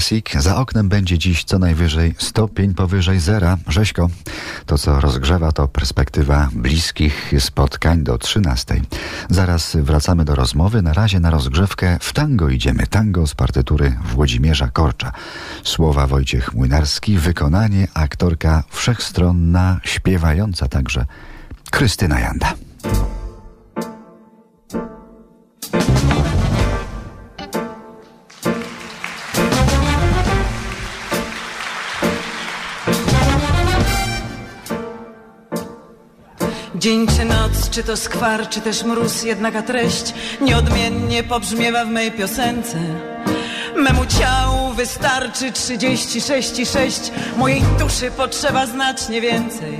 Classic. Za oknem będzie dziś co najwyżej stopień powyżej zera. Rzeźko, to co rozgrzewa to perspektywa bliskich spotkań do 13. Zaraz wracamy do rozmowy. Na razie na rozgrzewkę w tango idziemy. Tango z partytury Włodzimierza Korcza. Słowa Wojciech Młynarski, wykonanie aktorka wszechstronna, śpiewająca także Krystyna Janda. Dzień czy noc, czy to skwar, czy też mróz, jednaka treść nieodmiennie pobrzmiewa w mej piosence. Memu ciału wystarczy 36,6, mojej duszy potrzeba znacznie więcej.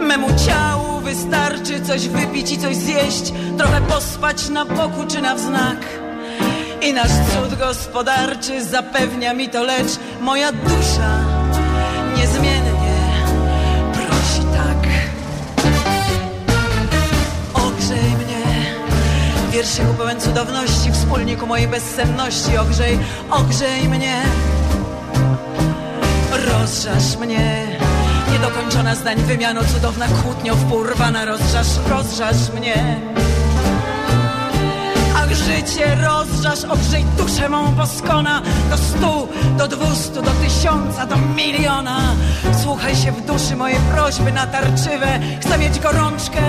Memu ciału wystarczy coś wypić i coś zjeść, trochę pospać na boku czy na wznak. I nasz cud gospodarczy zapewnia mi to, lecz moja dusza wierszyku pełen cudowności, wspólniku mojej bezsenności. Ogrzej, ogrzej mnie, rozżasz mnie. Niedokończona zdań wymiano, cudowna kłótnio wpurwana, rozżasz, rozżasz mnie. Ach, życie rozżasz, ogrzej duszę mą poskona Do stu, do dwustu, do tysiąca, do miliona Słuchaj się w duszy moje prośby natarczywe Chcę mieć gorączkę,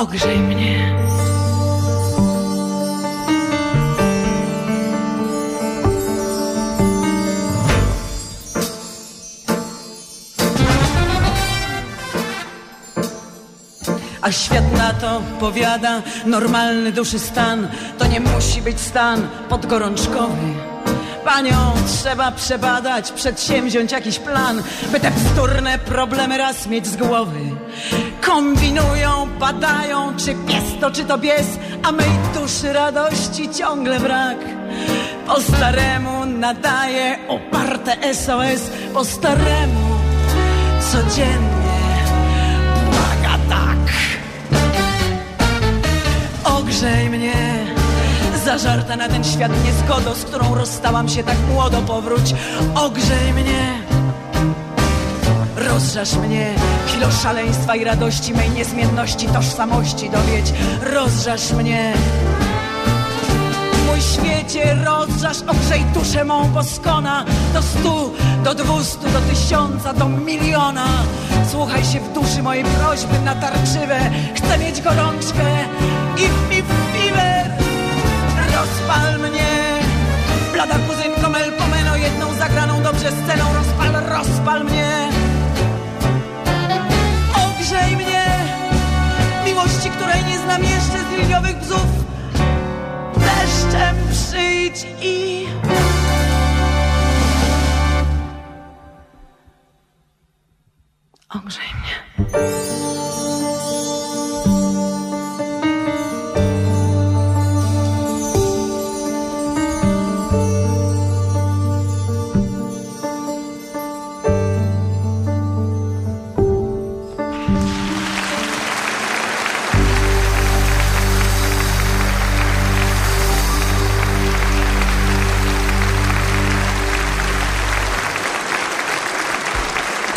Ogrzej mnie. A świat na to powiada Normalny duszy stan. To nie musi być stan podgorączkowy. Panią trzeba przebadać, przedsięwziąć jakiś plan, by te bzdurne problemy raz mieć z głowy. Kombinują, badają, czy pies to, czy to bies, a mej duszy radości ciągle brak. Po staremu nadaje oparte SOS, po staremu codziennie błaga tak. Ogrzej mnie Zażarta na ten świat niezgodo Z którą rozstałam się tak młodo Powróć, ogrzej mnie Rozżasz mnie. Chwilo szaleństwa i radości Mej niezmienności, tożsamości dowiedź. Rozżasz mnie. Mój świecie rozżasz Ogrzej duszę mą poskona Do stu, do dwustu, do tysiąca Do miliona. Słuchaj się w duszy mojej prośby natarczywe Chcę mieć gorączkę Give me liliowych bzów Deszczem przyjdź i...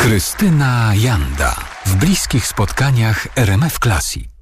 Krystyna Janda w bliskich spotkaniach RMF Classic.